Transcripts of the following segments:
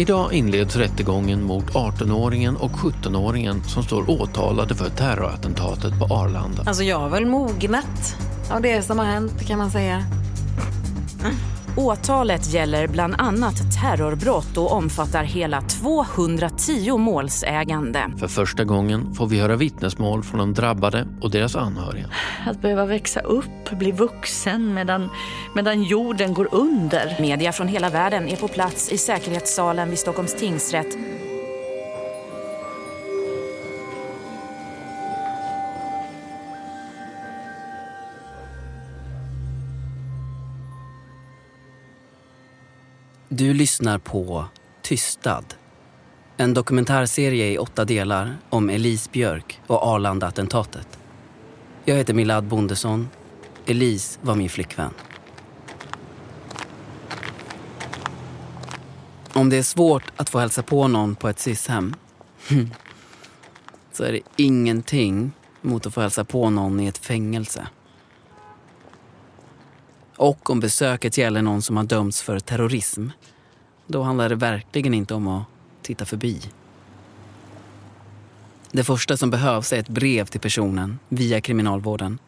Idag inleds rättegången mot 18-åringen och 17-åringen som står åtalade för terrorattentatet på Arlanda. Alltså jag har väl mognat av det som har hänt kan man säga. Åtalet gäller bland annat terrorbrott och omfattar hela 210 målsägande. För första gången får vi höra vittnesmål från de drabbade och deras anhöriga. Att behöva växa upp, bli vuxen medan, medan jorden går under. Media från hela världen är på plats i säkerhetssalen vid Stockholms tingsrätt. Du lyssnar på Tystad. En dokumentärserie i åtta delar om Elise Björk och Arlanda-attentatet. Jag heter Milad Bondesson. Elise var min flickvän. Om det är svårt att få hälsa på någon på ett SIS-hem så är det ingenting mot att få hälsa på någon i ett fängelse. Och om besöket gäller någon som har dömts för terrorism, då handlar det verkligen inte om att titta förbi. Det första som behövs är ett brev till personen via kriminalvården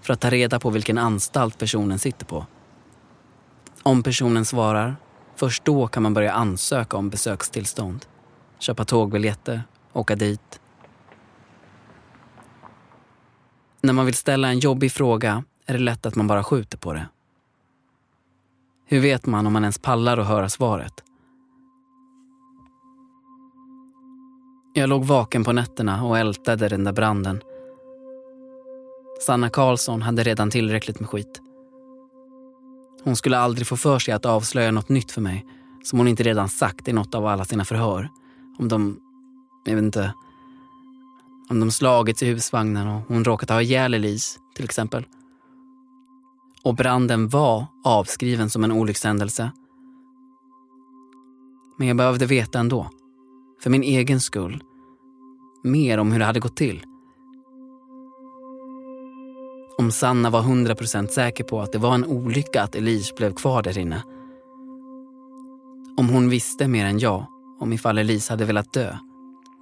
för att ta reda på vilken anstalt personen sitter på. Om personen svarar, först då kan man börja ansöka om besökstillstånd, köpa tågbiljetter, åka dit. När man vill ställa en jobbig fråga är det lätt att man bara skjuter på det. Hur vet man om man ens pallar att höra svaret? Jag låg vaken på nätterna och ältade den där branden. Sanna Karlsson hade redan tillräckligt med skit. Hon skulle aldrig få för sig att avslöja något nytt för mig som hon inte redan sagt i något av alla sina förhör. Om de, jag vet inte, om de slagits i husvagnen och hon råkat ha ihjäl Elise till exempel. Och branden var avskriven som en olyckshändelse. Men jag behövde veta ändå. För min egen skull. Mer om hur det hade gått till. Om Sanna var 100% säker på att det var en olycka att Elise blev kvar där inne. Om hon visste mer än jag om ifall Elise hade velat dö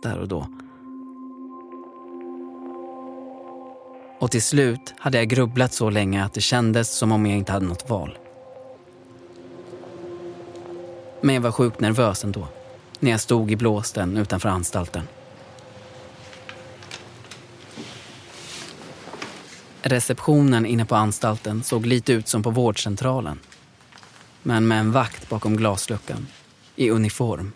där och då. Och till slut hade jag grubblat så länge att det kändes som om jag inte hade något val. Men jag var sjukt nervös ändå, när jag stod i blåsten utanför anstalten. Receptionen inne på anstalten såg lite ut som på vårdcentralen. Men med en vakt bakom glasluckan, i uniform.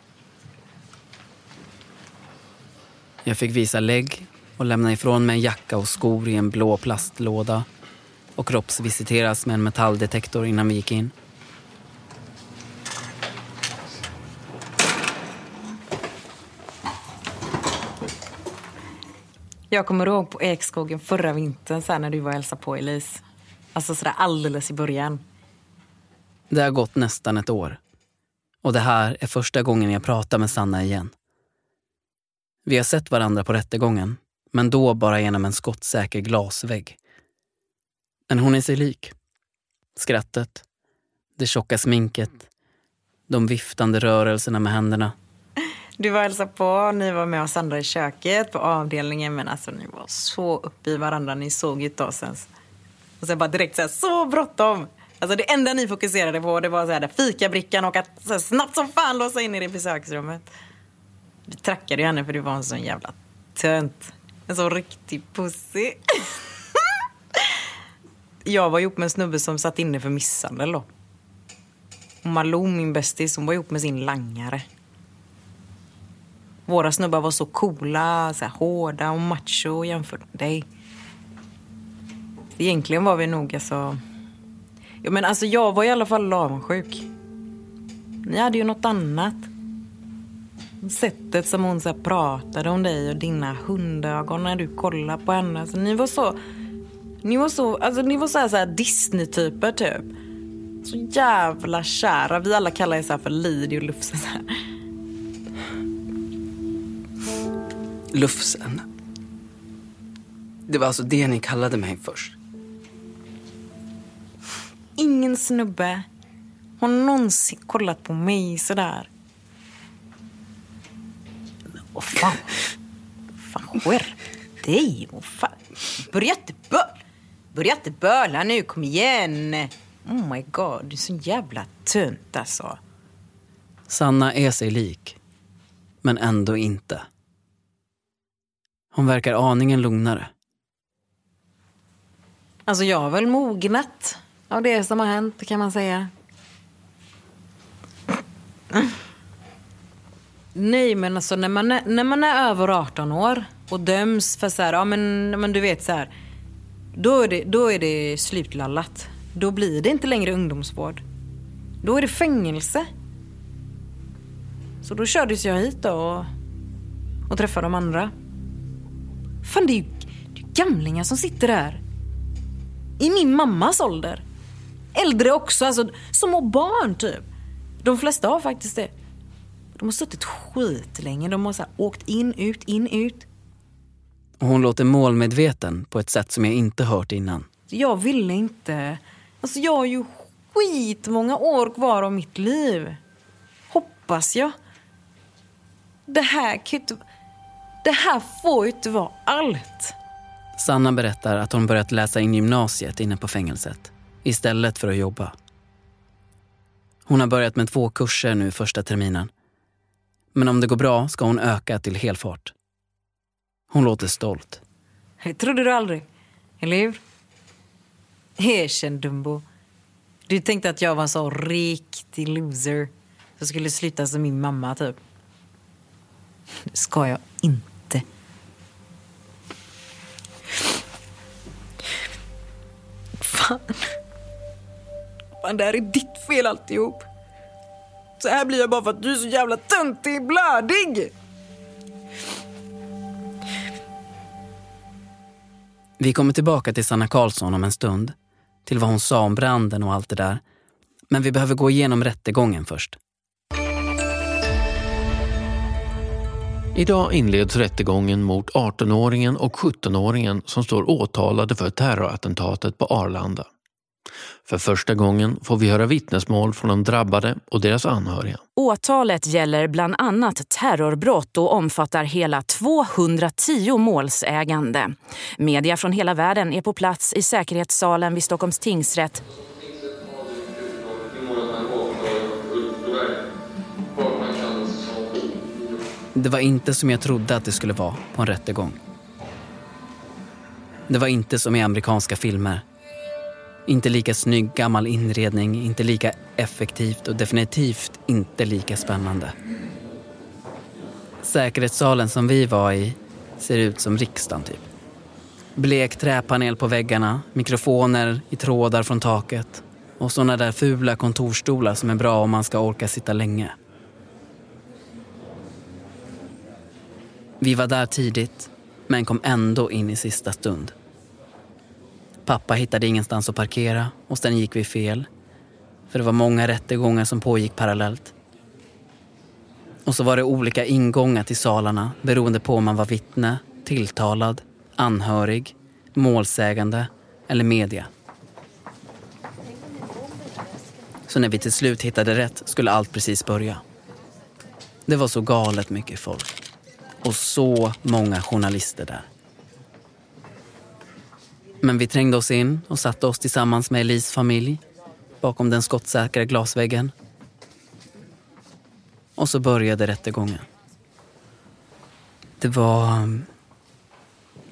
Jag fick visa lägg och lämna ifrån mig jacka och skor i en blå plastlåda och kroppsvisiteras med en metalldetektor innan vi gick in. Jag kommer ihåg på Ekskogen förra vintern så när du var och hälsade på Elise. Alltså sådär alldeles i början. Det har gått nästan ett år. Och det här är första gången jag pratar med Sanna igen. Vi har sett varandra på rättegången, men då bara genom en skottsäker glasvägg. Men hon är sig lik. Skrattet, det tjocka sminket, de viftande rörelserna med händerna. Du var och hälsade på, ni var med oss andra i köket på avdelningen men alltså ni var så uppe i varandra, ni såg ju inte oss ens. Och sen bara direkt så här, så bråttom! Alltså det enda ni fokuserade på det var så här, där fikabrickan och att så här, snabbt som fan låsa in er i besöksrummet. Vi trackade ju henne för du var en sån jävla tönt. En sån riktig pussy. jag var ihop med en snubbe som satt inne för misshandel då. Och Malou, min bästis, hon var ihop med sin langare. Våra snubbar var så coola, så här, hårda och macho jämfört med dig. Egentligen var vi nog alltså... Ja, men alltså jag var i alla fall avundsjuk. Ni hade ju något annat. Sättet som hon så pratade om dig och dina hundögon när du kollade på henne. Alltså, ni var så Ni var så, alltså, ni var så här, så här Disney-typer typ. Så jävla kära. Vi alla kallar er så för Lidi och Lufse. Så här. Lufsen. Det var alltså det ni kallade mig först. Ingen snubbe har någonsin kollat på mig sådär. Vad fan? Fan, skärp dig. Vad fan? Börja inte bö... Börja inte böla nu, kom igen. Oh my god, du är så jävla tönt alltså. Sanna är sig lik, men ändå inte. Hon verkar aningen lugnare. Alltså jag har väl mognat av det som har hänt kan man säga. Nej men alltså när man är, när man är över 18 år och döms för så här, ja men, men du vet så här. Då är, det, då är det slutlallat. Då blir det inte längre ungdomsvård. Då är det fängelse. Så då kördes jag hit då och, och träffade de andra. Fan det är ju det är ju gamlingar som sitter där. I min mammas ålder. Äldre också, alltså små barn typ. De flesta har faktiskt det. De har suttit skitlänge. De har så åkt in, ut, in, ut. Och hon låter målmedveten på ett sätt som jag inte hört innan. Jag ville inte... Alltså jag har ju skitmånga år kvar av mitt liv. Hoppas jag. Det här kan ju inte... Det här får ju inte vara allt. Sanna berättar att hon börjat läsa in gymnasiet inne på fängelset istället för att jobba. Hon har börjat med två kurser nu första terminen. Men om det går bra ska hon öka till helfart. Hon låter stolt. Det trodde du aldrig. Eller hur? Erkänn, Dumbo. Du tänkte att jag var så riktig loser. som skulle sluta som min mamma, typ. Det ska jag inte. Fan. Fan, det här är ditt fel alltihop. Så här blir jag bara för att du är så jävla töntig blödig. Vi kommer tillbaka till Sanna Karlsson om en stund. Till vad hon sa om branden och allt det där. Men vi behöver gå igenom rättegången först. Idag inleds rättegången mot 18-åringen och 17-åringen som står åtalade för terrorattentatet på Arlanda. För första gången får vi höra vittnesmål från de drabbade och deras anhöriga. Åtalet gäller bland annat terrorbrott och omfattar hela 210 målsägande. Media från hela världen är på plats i säkerhetssalen vid Stockholms tingsrätt Det var inte som jag trodde att det skulle vara på en rättegång. Det var inte som i amerikanska filmer. Inte lika snygg gammal inredning, inte lika effektivt och definitivt inte lika spännande. Säkerhetssalen som vi var i ser ut som riksdagen typ. Blek träpanel på väggarna, mikrofoner i trådar från taket och såna där fula kontorstolar som är bra om man ska orka sitta länge. Vi var där tidigt, men kom ändå in i sista stund. Pappa hittade ingenstans att parkera och sen gick vi fel. För det var många rättegångar som pågick parallellt. Och så var det olika ingångar till salarna beroende på om man var vittne, tilltalad, anhörig, målsägande eller media. Så när vi till slut hittade rätt skulle allt precis börja. Det var så galet mycket folk. Och så många journalister där. Men vi trängde oss in och satte oss tillsammans med Elis familj bakom den skottsäkra glasväggen. Och så började rättegången. Det var...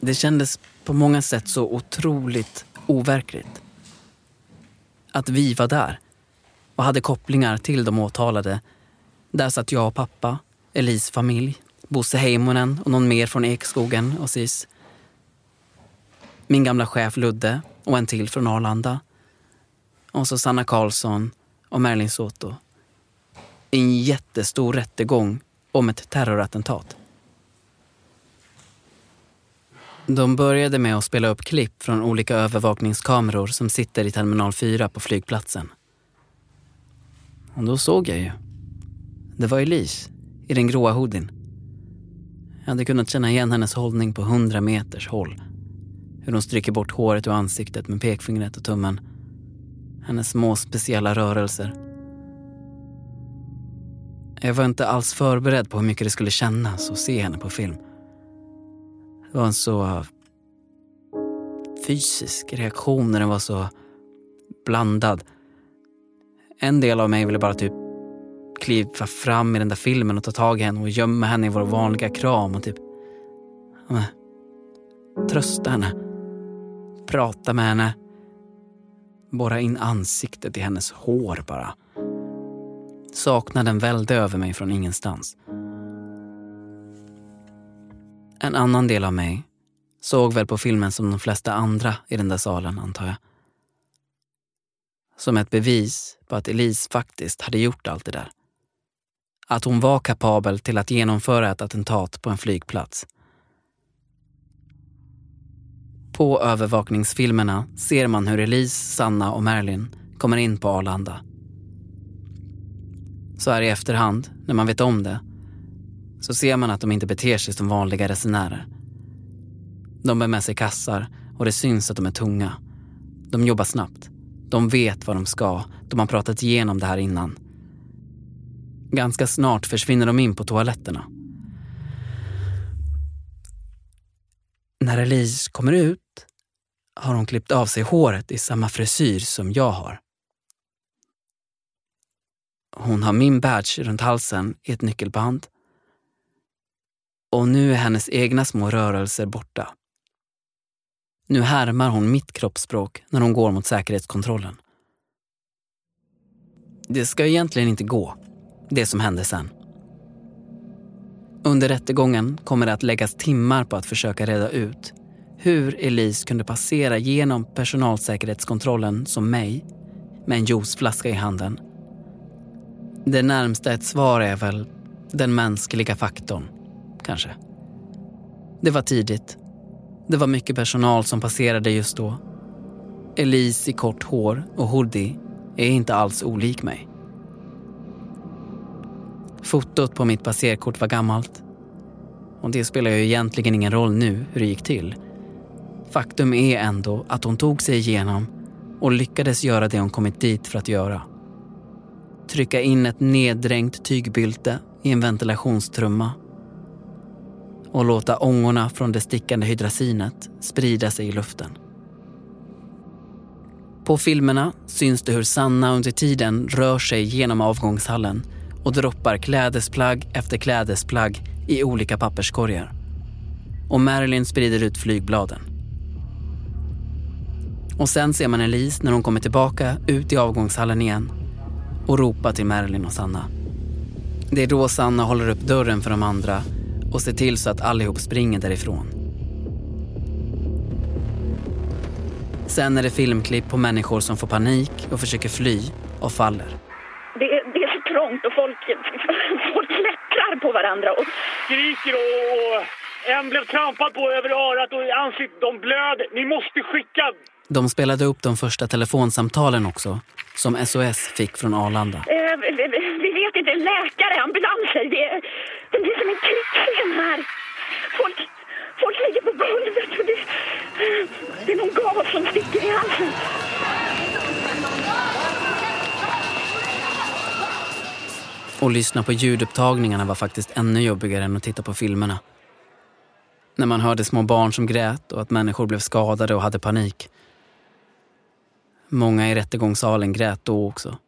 Det kändes på många sätt så otroligt overkligt. Att vi var där och hade kopplingar till de åtalade. Där satt jag och pappa, Elis familj, Bosse Heimonen och någon mer från Ekskogen och SIS. Min gamla chef Ludde och en till från Arlanda. Och så Sanna Karlsson och Merlin Soto. I en jättestor rättegång om ett terrorattentat. De började med att spela upp klipp från olika övervakningskameror som sitter i terminal 4 på flygplatsen. Och då såg jag ju. Det var Elise i den gråa hoodien. Jag hade kunnat känna igen hennes hållning på hundra meters håll. Hur hon stryker bort håret ur ansiktet med pekfingret och tummen. Hennes små speciella rörelser. Jag var inte alls förberedd på hur mycket det skulle kännas att se henne på film. Det var en så fysisk reaktion när den var så blandad. En del av mig ville bara typ kliva fram i den där filmen och ta tag i henne och gömma henne i vår vanliga kram och typ ja, trösta henne. Prata med henne. Borra in ansiktet i hennes hår bara. Saknaden välde över mig från ingenstans. En annan del av mig såg väl på filmen som de flesta andra i den där salen, antar jag. Som ett bevis på att Elise faktiskt hade gjort allt det där. Att hon var kapabel till att genomföra ett attentat på en flygplats. På övervakningsfilmerna ser man hur Elise, Sanna och Marilyn kommer in på Arlanda. Så här i efterhand, när man vet om det, så ser man att de inte beter sig som vanliga resenärer. De bär med sig kassar och det syns att de är tunga. De jobbar snabbt. De vet vad de ska. De har pratat igenom det här innan. Ganska snart försvinner de in på toaletterna. När Elise kommer ut har hon klippt av sig håret i samma frisyr som jag har. Hon har min badge runt halsen i ett nyckelband. Och nu är hennes egna små rörelser borta. Nu härmar hon mitt kroppsspråk när hon går mot säkerhetskontrollen. Det ska egentligen inte gå, det som hände sen. Under rättegången kommer det att läggas timmar på att försöka reda ut hur Elise kunde passera genom personalsäkerhetskontrollen som mig med en juiceflaska i handen. Det närmsta ett svar är väl den mänskliga faktorn, kanske. Det var tidigt. Det var mycket personal som passerade just då. Elise i kort hår och hoodie är inte alls olik mig. Fotot på mitt passerkort var gammalt. Och det spelar ju egentligen ingen roll nu hur det gick till. Faktum är ändå att hon tog sig igenom och lyckades göra det hon kommit dit för att göra. Trycka in ett neddränkt tygbylte i en ventilationstrumma och låta ångorna från det stickande hydrasinet sprida sig i luften. På filmerna syns det hur Sanna under tiden rör sig genom avgångshallen och droppar klädesplagg efter klädesplagg i olika papperskorgar. Och Marilyn sprider ut flygbladen. Och sen ser man Elise när hon kommer tillbaka ut i avgångshallen igen och ropar till Marilyn och Sanna. Det är då Sanna håller upp dörren för de andra och ser till så att allihop springer därifrån. Sen är det filmklipp på människor som får panik och försöker fly och faller. Det är, det är så trångt och folk, folk klättrar på varandra. Och... Skriker och en blev trampad på över örat och ansiktet. De blöder. Ni måste skicka... De spelade upp de första telefonsamtalen också, som SOS fick från Arlanda. Eh, vi, vi vet inte, läkare, ambulanser. Det, det blir som en krigsscen här. Folk, folk ligger på golvet och det, det är någon gas som sticker i halsen. Och lyssna på ljudupptagningarna var faktiskt ännu jobbigare än att titta på filmerna. När man hörde små barn som grät och att människor blev skadade och hade panik. Många i rättegångssalen grät då också.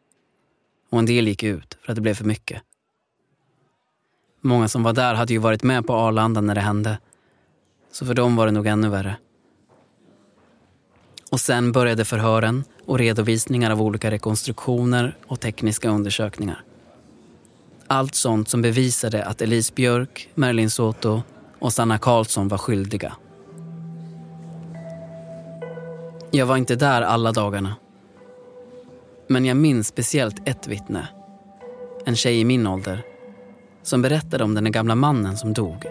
Och en del gick ut för att det blev för mycket. Många som var där hade ju varit med på Arlanda när det hände. Så för dem var det nog ännu värre. Och sen började förhören och redovisningar av olika rekonstruktioner och tekniska undersökningar. Allt sånt som bevisade att Elise Björk, Merlin Soto och Sanna Karlsson var skyldiga. Jag var inte där alla dagarna. Men jag minns speciellt ett vittne. En tjej i min ålder som berättade om den gamla mannen som dog.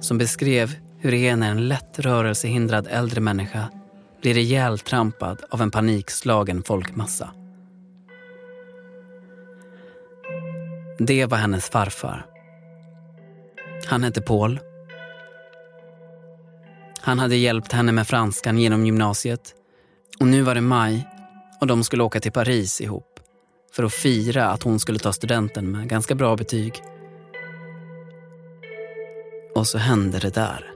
Som beskrev hur det är när en lätt rörelsehindrad äldre människa blir ihjältrampad av en panikslagen folkmassa. Det var hennes farfar. Han hette Paul. Han hade hjälpt henne med franskan genom gymnasiet och nu var det maj och de skulle åka till Paris ihop för att fira att hon skulle ta studenten med ganska bra betyg. Och så hände det där.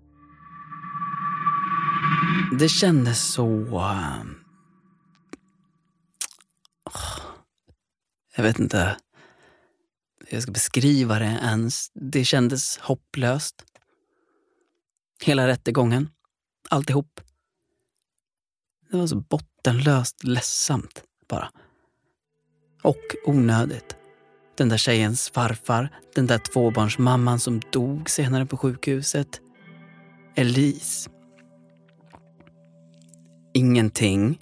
Det kändes så... Um, jag vet inte hur jag ska beskriva det ens. Det kändes hopplöst. Hela rättegången. Alltihop. Det var så bottenlöst ledsamt bara. Och onödigt. Den där tjejens farfar, den där tvåbarnsmamman som dog senare på sjukhuset. Elise. Ingenting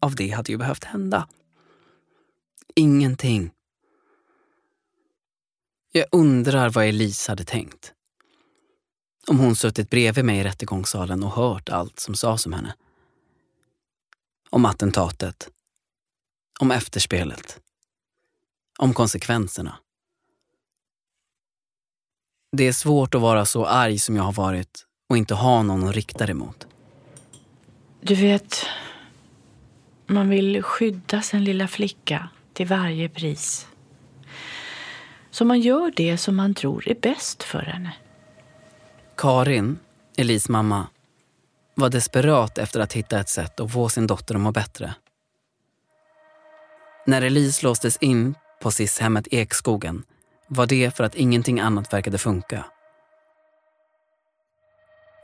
av det hade ju behövt hända. Ingenting. Jag undrar vad Elise hade tänkt. Om hon suttit bredvid mig i rättegångssalen och hört allt som sades om henne. Om attentatet. Om efterspelet. Om konsekvenserna. Det är svårt att vara så arg som jag har varit och inte ha någon att rikta det mot. Du vet, man vill skydda sin lilla flicka till varje pris. Så man gör det som man tror är bäst för henne. Karin, Elis mamma, var desperat efter att hitta ett sätt att få sin dotter att må bättre. När Elise låstes in på SIS-hemmet Ekskogen var det för att ingenting annat verkade funka.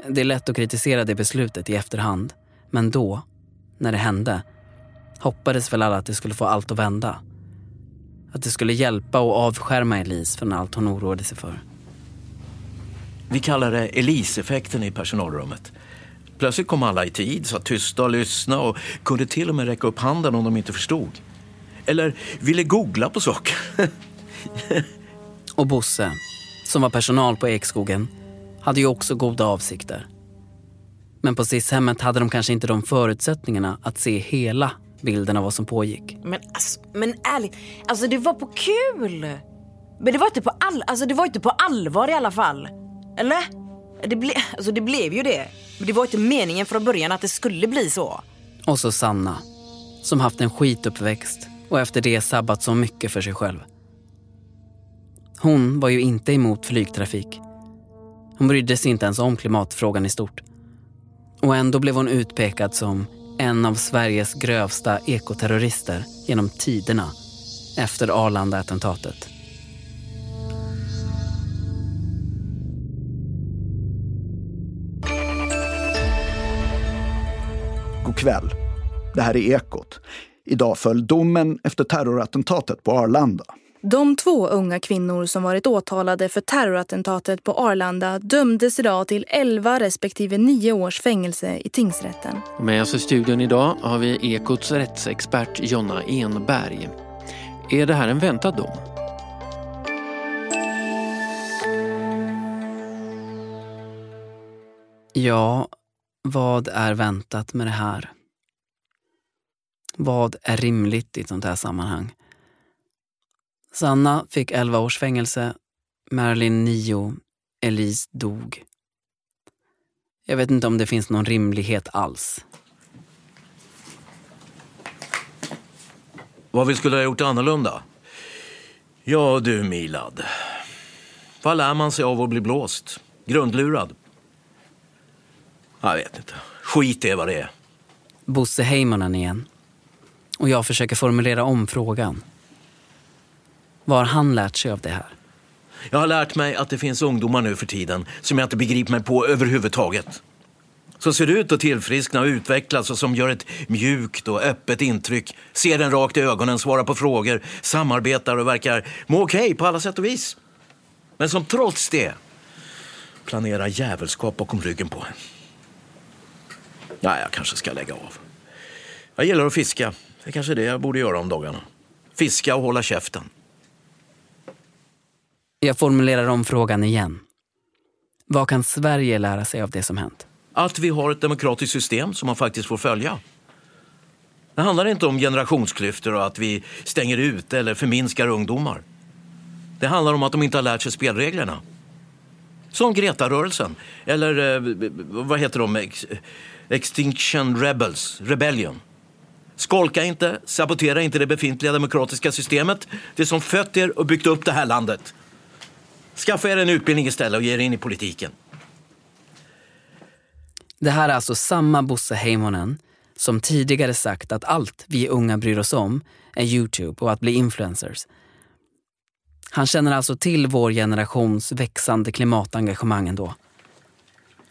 Det är lätt att kritisera det beslutet i efterhand, men då, när det hände, hoppades väl alla att det skulle få allt att vända. Att det skulle hjälpa och avskärma Elise från allt hon oroade sig för. Vi kallar det Elise-effekten i personalrummet. Plötsligt kom alla i tid, satt tysta och lyssnade och kunde till och med räcka upp handen om de inte förstod. Eller ville googla på saker. Och Bosse, som var personal på Ekskogen, hade ju också goda avsikter. Men på SIS-hemmet hade de kanske inte de förutsättningarna att se hela bilden av vad som pågick. Men, alltså, men ärligt, alltså det var på kul. Men det var inte på, all, alltså, det var inte på allvar i alla fall. Eller? Det, ble, alltså, det blev ju det. Men det var inte meningen från början att det skulle bli så. Och så Sanna, som haft en skituppväxt och efter det sabbat så mycket för sig själv. Hon var ju inte emot flygtrafik. Hon brydde sig inte ens om klimatfrågan i stort. Och ändå blev hon utpekad som en av Sveriges grövsta ekoterrorister genom tiderna efter Arlanda-attentatet. God kväll. Det här är Ekot. Idag föll domen efter terrorattentatet på Arlanda. De två unga kvinnor som varit åtalade för terrorattentatet på Arlanda dömdes idag till 11 respektive 9 års fängelse i tingsrätten. Med oss i studion idag har vi Ekots rättsexpert Jonna Enberg. Är det här en väntad dom? Ja, vad är väntat med det här? Vad är rimligt i ett sånt här sammanhang? Sanna fick 11 års fängelse, Marilyn 9, Elise dog. Jag vet inte om det finns någon rimlighet alls. Vad vi skulle ha gjort annorlunda? Ja du Milad. Vad lär man sig av att bli blåst? Grundlurad? Jag vet inte. Skit är vad det är. Bosse Heimonen igen. Och jag försöker formulera om frågan. Vad har han lärt sig av det här? Jag har lärt mig att det finns ungdomar nu för tiden som jag inte begriper mig på överhuvudtaget. Som ser ut att tillfriskna och utvecklas och som gör ett mjukt och öppet intryck. Ser den rakt i ögonen, svarar på frågor, samarbetar och verkar må okej okay på alla sätt och vis. Men som trots det planerar djävulskap bakom ryggen på en. Nej, jag kanske ska lägga av. Jag gillar att fiska. Det är kanske det jag borde göra om dagarna. Fiska och hålla käften. Jag formulerar om frågan igen. Vad kan Sverige lära sig av det som hänt? Att vi har ett demokratiskt system som man faktiskt får följa. Det handlar inte om generationsklyftor och att vi stänger ut eller förminskar ungdomar. Det handlar om att de inte har lärt sig spelreglerna. Som Greta-rörelsen, eller eh, vad heter de? Ex Extinction Rebels, Rebellion. Skolka inte, sabotera inte det befintliga demokratiska systemet. Det som fött er och byggt upp det här landet. Skaffa er en utbildning istället och ge er in i politiken. Det här är alltså samma Bosse Heimonen som tidigare sagt att allt vi unga bryr oss om är Youtube och att bli influencers. Han känner alltså till vår generations växande klimatengagemang ändå.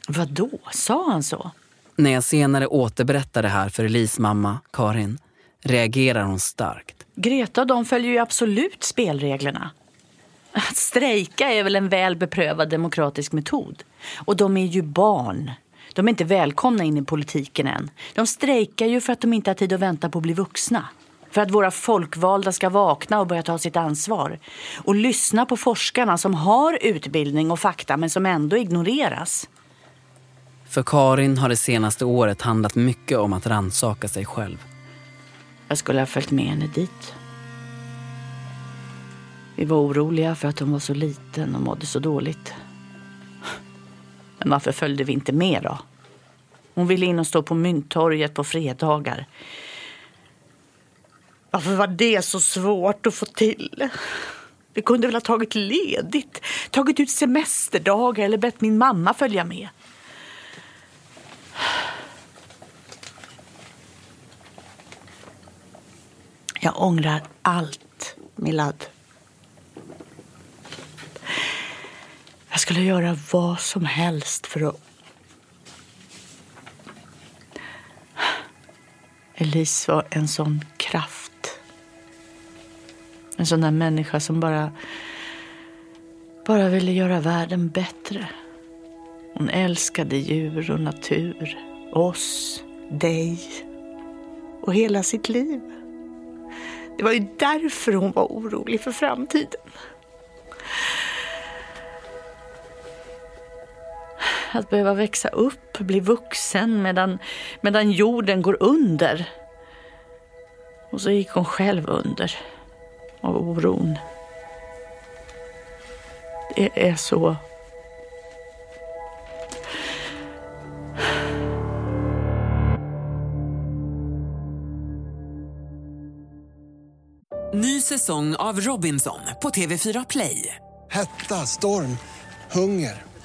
Vad då? Sa han så? När jag senare återberättar det här för Elis mamma, Karin, reagerar hon starkt. Greta och de följer ju absolut spelreglerna. Att strejka är väl en väl beprövad demokratisk metod. Och de är ju barn. De är inte välkomna in i politiken än. De strejkar ju för att de inte har tid att vänta på att bli vuxna. För att våra folkvalda ska vakna och börja ta sitt ansvar. Och lyssna på forskarna som har utbildning och fakta men som ändå ignoreras. För Karin har det senaste året handlat mycket om att ransaka sig själv. Jag skulle ha följt med henne dit. Vi var oroliga för att hon var så liten och mådde så dåligt. Men varför följde vi inte med då? Hon ville in och stå på Mynttorget på fredagar. Varför var det så svårt att få till? Vi kunde väl ha tagit ledigt, tagit ut semesterdagar eller bett min mamma följa med. Jag ångrar allt, Milad. Skulle göra vad som helst för att... Elise var en sån kraft. En sån där människa som bara, bara ville göra världen bättre. Hon älskade djur och natur, oss, dig och hela sitt liv. Det var ju därför hon var orolig för framtiden. Att behöva växa upp, bli vuxen medan, medan jorden går under. Och så gick hon själv under av oron. Det är så... Ny säsong av Robinson på TV4 Play. Hetta, storm, hunger.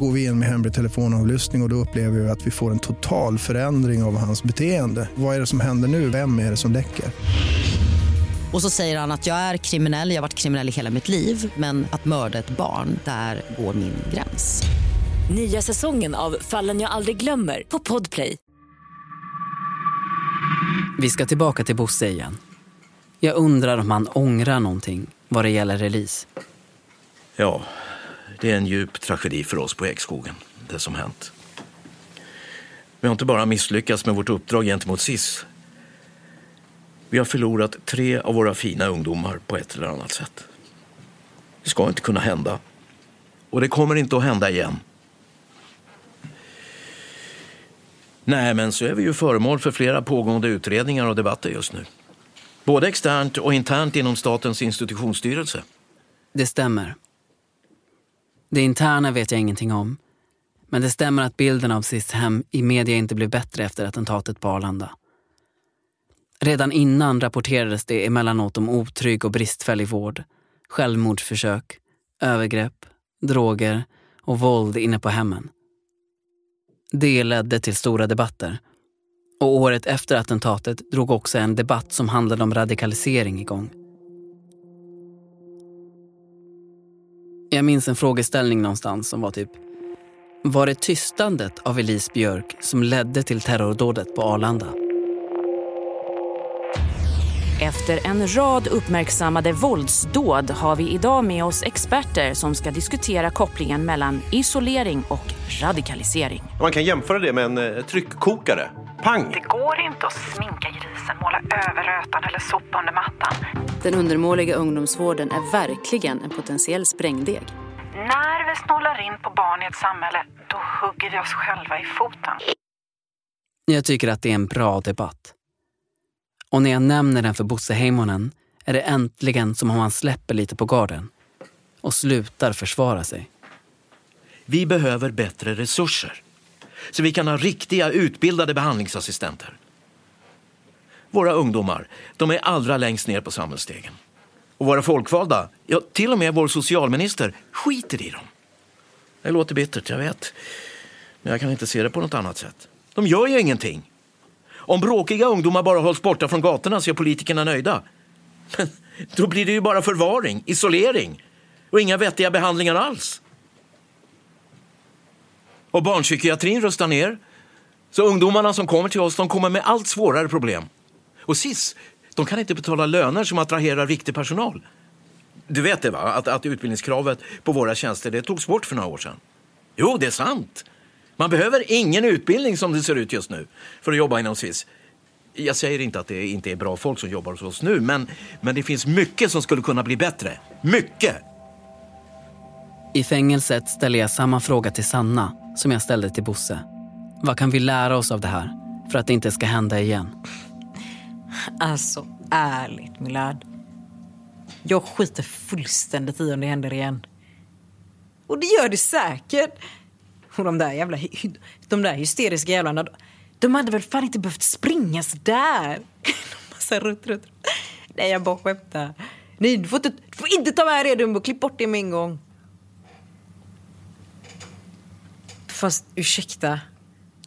Går vi in med hemlig telefonavlyssning och, och då upplever vi att vi får en total förändring av hans beteende. Vad är det som händer nu? Vem är det som läcker? Och så säger han att jag är kriminell, jag har varit kriminell i hela mitt liv men att mörda ett barn, där går min gräns. Nya säsongen av Fallen jag aldrig glömmer på Podplay. Vi ska tillbaka till Bosse igen. Jag undrar om han ångrar någonting vad det gäller Elise. Ja, det är en djup tragedi för oss på Ekskogen, det som hänt. Vi har inte bara misslyckats med vårt uppdrag gentemot SIS. Vi har förlorat tre av våra fina ungdomar på ett eller annat sätt. Det ska inte kunna hända. Och det kommer inte att hända igen. Nej, men så är vi ju föremål för flera pågående utredningar och debatter just nu. Både externt och internt inom statens institutionsstyrelse. Det stämmer. Det interna vet jag ingenting om. Men det stämmer att bilden av Sis-hem i media inte blev bättre efter attentatet på Arlanda. Redan innan rapporterades det emellanåt om otrygg och bristfällig vård, självmordsförsök, övergrepp, droger och våld inne på hemmen. Det ledde till stora debatter. Och året efter attentatet drog också en debatt som handlade om radikalisering igång. Jag minns en frågeställning någonstans som var typ Var det tystandet av Elise Björk som ledde till terrordådet på Arlanda? Efter en rad uppmärksammade våldsdåd har vi idag med oss experter som ska diskutera kopplingen mellan isolering och radikalisering. Man kan jämföra det med en eh, tryckkokare. Pang! Det går inte att sminka grisen, måla över rötan eller sopa under mattan. Den undermåliga ungdomsvården är verkligen en potentiell sprängdeg. När vi snålar in på barn i ett samhälle, då hugger vi oss själva i foten. Jag tycker att det är en bra debatt. Och när jag nämner den för Bosse Heimonen är det äntligen som om han släpper lite på garden och slutar försvara sig. Vi behöver bättre resurser så vi kan ha riktiga utbildade behandlingsassistenter. Våra ungdomar, de är allra längst ner på samhällsstegen. Och våra folkvalda, ja till och med vår socialminister, skiter i dem. Det låter bittert, jag vet. Men jag kan inte se det på något annat sätt. De gör ju ingenting. Om bråkiga ungdomar bara hålls borta från gatorna så är politikerna nöjda. Men då blir det ju bara förvaring, isolering och inga vettiga behandlingar alls. Och barnpsykiatrin rustar ner. Så ungdomarna som kommer till oss de kommer med allt svårare problem. Och SIS, de kan inte betala löner som attraherar riktig personal. Du vet det va? Att, att utbildningskravet på våra tjänster det togs bort för några år sedan. Jo, det är sant. Man behöver ingen utbildning som det ser ut just nu för att jobba inom SIS. Jag säger inte att det inte är bra folk som jobbar hos oss nu, men, men det finns mycket som skulle kunna bli bättre. Mycket! I fängelset ställer jag samma fråga till Sanna som jag ställde till Bosse. Vad kan vi lära oss av det här för att det inte ska hända igen? Alltså, ärligt Milad. Jag skiter fullständigt i om det händer igen. Och det gör det säkert. Och de där jävla de där hysteriska jävlarna, de hade väl fan inte behövt springa så där. Massa rutt, rutt. Nej, jag bara skämtar. Nej, du får inte, du får inte ta med det Dumbo. Klipp bort det med en gång. Fast ursäkta.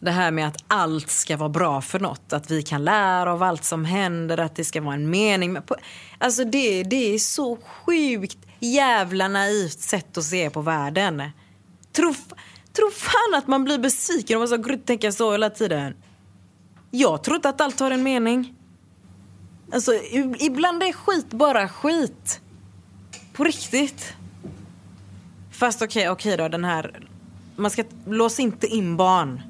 Det här med att allt ska vara bra för något. Att vi kan lära av allt som händer. Att det ska vara en mening. Alltså det, det är så sjukt jävla naivt sätt att se på världen. Tro, tro fan att man blir besviken om man ska tänka så hela tiden. Jag tror inte att allt har en mening. Alltså, ibland är skit bara skit. På riktigt. Fast okej, okay, okej okay då, den här... Man ska lås inte in barn.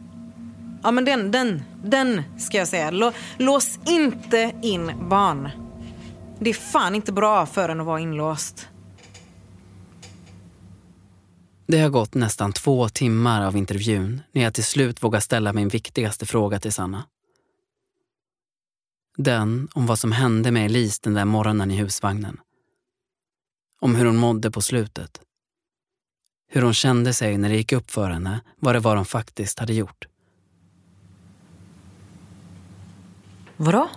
Ja, men den, den, den ska jag säga. Lås inte in barn. Det är fan inte bra för en att vara inlåst. Det har gått nästan två timmar av intervjun när jag till slut vågar ställa min viktigaste fråga till Sanna. Den om vad som hände med Elise den där morgonen i husvagnen. Om hur hon mådde på slutet. Hur hon kände sig när det gick upp för henne vad det var de faktiskt hade gjort. Vadå?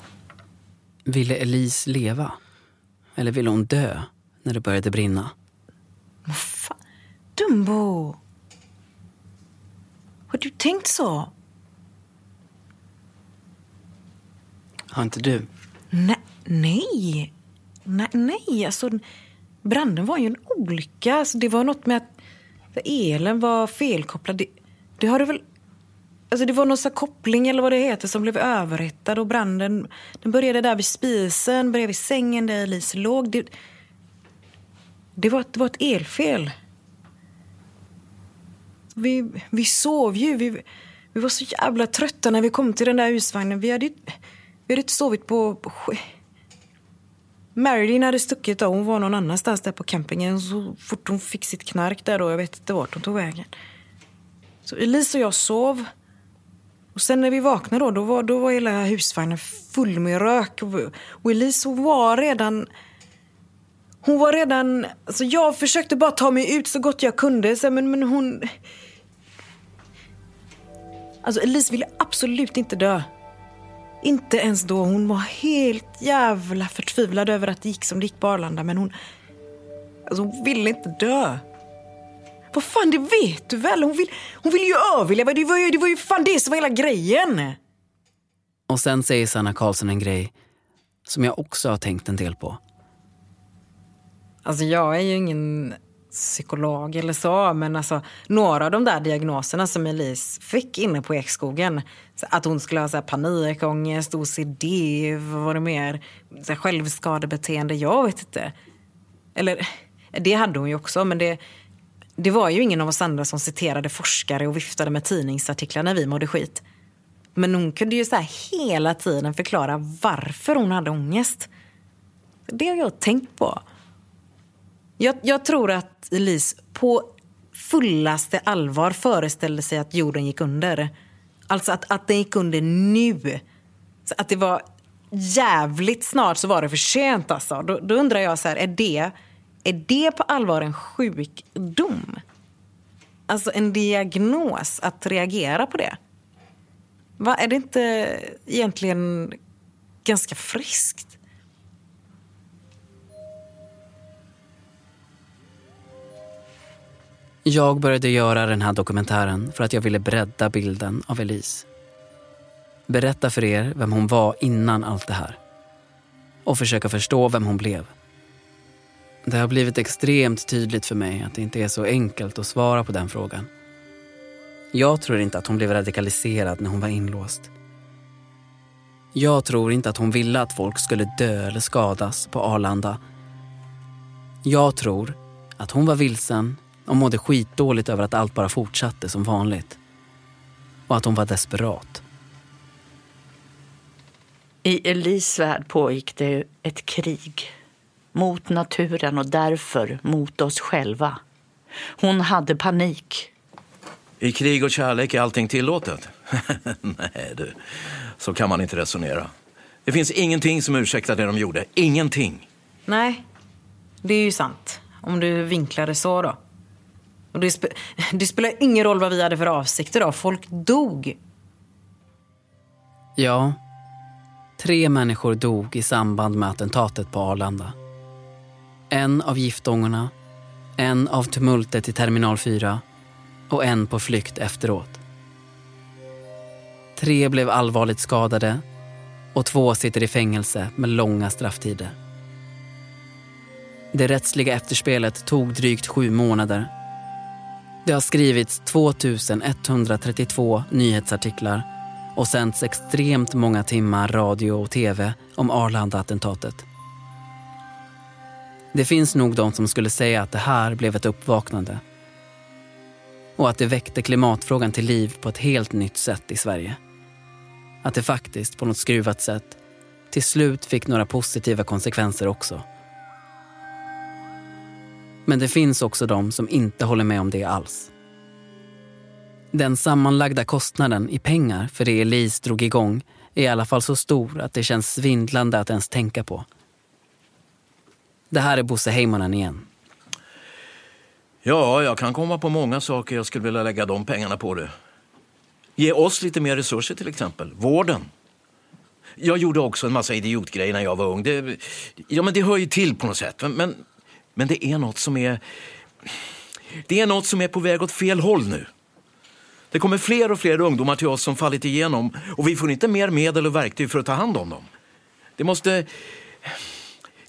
Ville Elise leva? Eller ville hon dö när det började brinna? Vad fan? Dumbo! Har du tänkt så? Har inte du? Nej. Nej, nej, nej. Alltså, branden var ju en olycka. Alltså, det var något med att elen var felkopplad. Det, det har du väl... Alltså det var någon koppling eller vad det heter som blev överhettad och branden den började där vid spisen, bredvid sängen där Elise låg. Det, det, var, det var ett elfel. Vi, vi sov ju. Vi, vi var så jävla trötta när vi kom till den där husvagnen. Vi hade, vi hade inte sovit på... på Marilyn hade stuckit och Hon var någon annanstans där på campingen. Så fort hon fick sitt knark där då, jag vet inte vart hon tog vägen. Så Elise och jag sov. Och Och sen när vi vaknade då, då var, då var hela husvagnen full med rök. Och Elise hon var redan... Hon var redan... Alltså jag försökte bara ta mig ut så gott jag kunde. Så, men, men hon... Alltså Elise ville absolut inte dö. Inte ens då. Hon var helt jävla förtvivlad över att det gick som det gick på Arlanda. Men hon... Alltså hon ville inte dö. Vad fan, det vet du väl? Hon vill, hon vill ju överleva. Det var ju, det var ju fan det som var hela grejen. Och sen säger Sanna Karlsson en grej som jag också har tänkt en del på. Alltså jag är ju ingen psykolog eller så, men alltså några av de där diagnoserna som Elise fick inne på Ekskogen. Att hon skulle ha så här panikångest, OCD, vad var det mer? Så här självskadebeteende, jag vet inte. Eller, det hade hon ju också, men det, det var ju ingen av oss andra som citerade forskare och viftade med tidningsartiklar när vi mådde skit. Men hon kunde ju så hela tiden förklara varför hon hade ångest. Det har jag tänkt på. Jag, jag, tror att Elise på fullaste allvar föreställde sig att jorden gick under. Alltså att, att den gick under nu. Så att det var jävligt snart så var det för sent alltså. Då, då undrar jag så här, är det, är det på allvar en sjukdom? Alltså en diagnos, att reagera på det? Va, är det inte egentligen ganska friskt? Jag började göra den här dokumentären för att jag ville bredda bilden av Elise. Berätta för er vem hon var innan allt det här. Och försöka förstå vem hon blev. Det har blivit extremt tydligt för mig att det inte är så enkelt att svara på den frågan. Jag tror inte att hon blev radikaliserad när hon var inlåst. Jag tror inte att hon ville att folk skulle dö eller skadas på Arlanda. Jag tror att hon var vilsen och mådde skitdåligt över att allt bara fortsatte som vanligt. Och att hon var desperat. I Elis värld pågick det ett krig. Mot naturen och därför mot oss själva. Hon hade panik. I krig och kärlek är allting tillåtet? Nej du, så kan man inte resonera. Det finns ingenting som ursäktar det de gjorde. Ingenting. Nej, det är ju sant. Om du vinklar det så då. Och det, sp det spelar ingen roll vad vi hade för avsikter då. Folk dog. Ja, tre människor dog i samband med attentatet på Arlanda. En av giftångorna, en av tumultet i terminal 4 och en på flykt efteråt. Tre blev allvarligt skadade och två sitter i fängelse med långa strafftider. Det rättsliga efterspelet tog drygt sju månader. Det har skrivits 2132 nyhetsartiklar och sänts extremt många timmar radio och tv om Arlanda-attentatet. Det finns nog de som skulle säga att det här blev ett uppvaknande och att det väckte klimatfrågan till liv på ett helt nytt sätt i Sverige. Att det faktiskt, på något skruvat sätt, till slut fick några positiva konsekvenser också. Men det finns också de som inte håller med om det alls. Den sammanlagda kostnaden i pengar för det Elise drog igång är i alla fall så stor att det känns svindlande att ens tänka på. Det här är Bosse Heimonen igen. Ja, jag kan komma på många saker jag skulle vilja lägga de pengarna på. Det. Ge oss lite mer resurser till exempel. Vården. Jag gjorde också en massa idiotgrejer när jag var ung. Det, ja, men det hör ju till på något sätt. Men, men, men det är något som är... Det är något som är på väg åt fel håll nu. Det kommer fler och fler ungdomar till oss som fallit igenom och vi får inte mer medel och verktyg för att ta hand om dem. Det måste...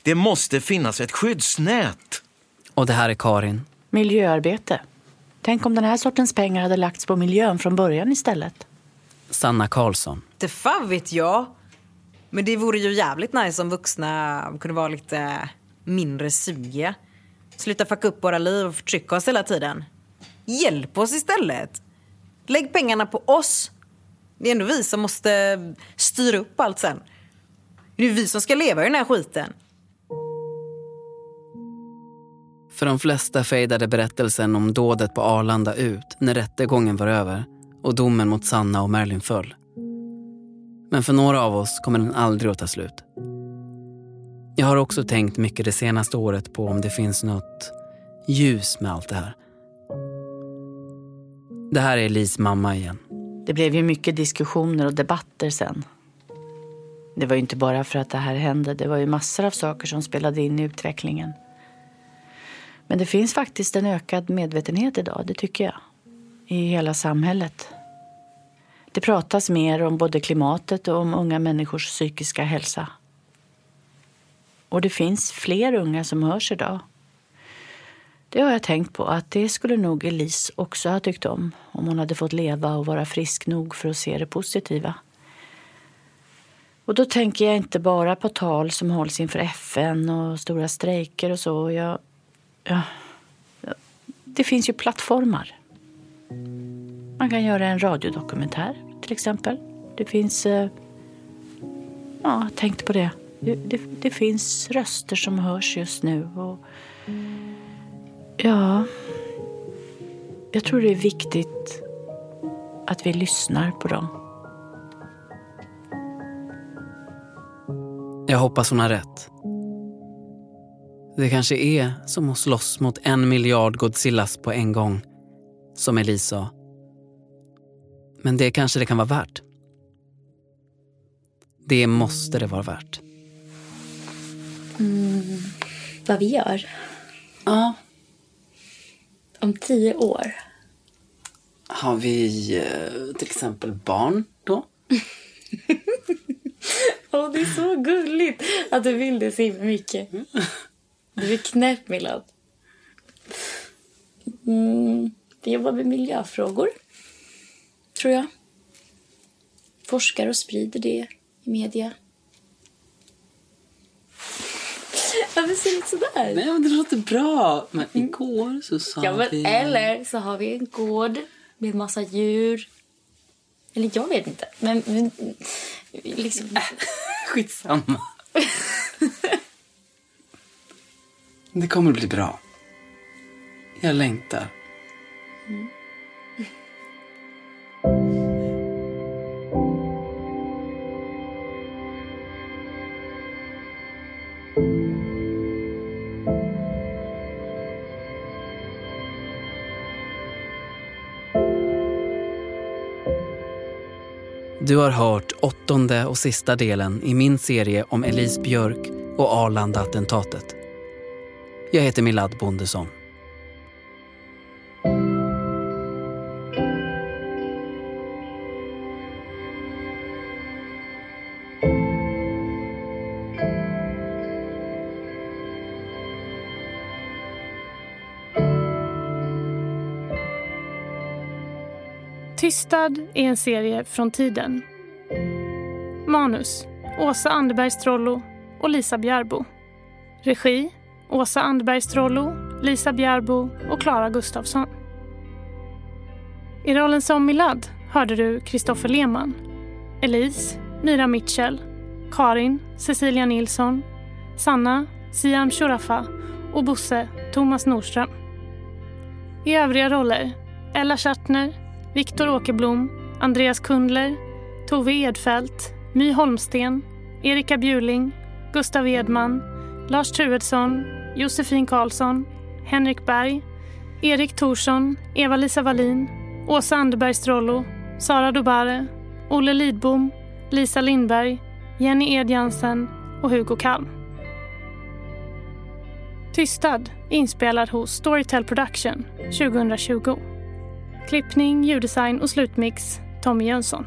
Det måste finnas ett skyddsnät. Och det här är Karin. Miljöarbete. Tänk om den här sortens pengar hade lagts på miljön från början istället. Sanna Karlsson. Det fan vet jag. Men det vore ju jävligt nice om vuxna kunde vara lite mindre sugiga. Sluta fucka upp våra liv och förtrycka oss hela tiden. Hjälp oss istället. Lägg pengarna på oss. Det är ändå vi som måste styra upp allt sen. Det är vi som ska leva i den här skiten. För de flesta fejdade berättelsen om dådet på Arlanda ut när rättegången var över och domen mot Sanna och Merlin föll. Men för några av oss kommer den aldrig att ta slut. Jag har också tänkt mycket det senaste året på om det finns något ljus med allt det här. Det här är Lis mamma igen. Det blev ju mycket diskussioner och debatter sen. Det var ju inte bara för att det här hände. Det var ju massor av saker som spelade in i utvecklingen. Men det finns faktiskt en ökad medvetenhet idag, det tycker jag. I hela samhället. Det pratas mer om både klimatet och om unga människors psykiska hälsa. Och det finns fler unga som hörs idag. Det har jag tänkt på att det skulle nog Elise också ha tyckt om om hon hade fått leva och vara frisk nog för att se det positiva. Och då tänker jag inte bara på tal som hålls inför FN och stora strejker och så. Jag, ja, det finns ju plattformar. Man kan göra en radiodokumentär till exempel. Det finns... Eh, ja, jag tänkte på det. Det, det. det finns röster som hörs just nu. Och, ja, jag tror det är viktigt att vi lyssnar på dem. Jag hoppas hon har rätt. Det kanske är som att slåss mot en miljard Godzillas på en gång, som Elise sa. Men det kanske det kan vara värt. Det måste det vara värt. Mm, vad vi gör? Ja. Om tio år? Har vi eh, till exempel barn då? Åh, det är så gulligt att du vill det så himla mycket. Du är knäpp, Milad. Mm, vi jobbar med miljöfrågor, tror jag. Forskar och sprider det i media. Varför ser du sådär? Nej, men det låter bra. Men igår så sa Ja, men vi... eller så har vi en gård med massa djur. Eller jag vet inte. Men, men liksom... Skitsamma. Det kommer bli bra. Jag längtar. Du har hört åttonde och sista delen i min serie om Elise Björk och Arlanda-attentatet. Jag heter Milad Bondesson. Tystad är en serie från tiden. Manus Åsa Anderberg Strollo och Lisa Bjärbo. Regi Åsa Anderberg Strollo, Lisa Bjärbo och Klara Gustafsson. I rollen som Milad hörde du Kristoffer Lehmann, Elise, Mira Mitchell, Karin, Cecilia Nilsson, Sanna, Siam Shurafa och Bosse, Thomas Norström. I övriga roller Ella Schattner, Viktor Åkerblom, Andreas Kundler, Tove Edfelt, My Holmsten, Erika Bjuling, Gustav Edman, Lars Truedsson, Josefin Karlsson, Henrik Berg, Erik Thorsson, Eva-Lisa Wallin, Åsa Anderberg Strollo, Sara Dobare, Olle Lidbom, Lisa Lindberg, Jenny Edjansen och Hugo Kalm. Tystad inspelad hos Storytel Production 2020. Klippning, ljuddesign och slutmix Tommy Jönsson.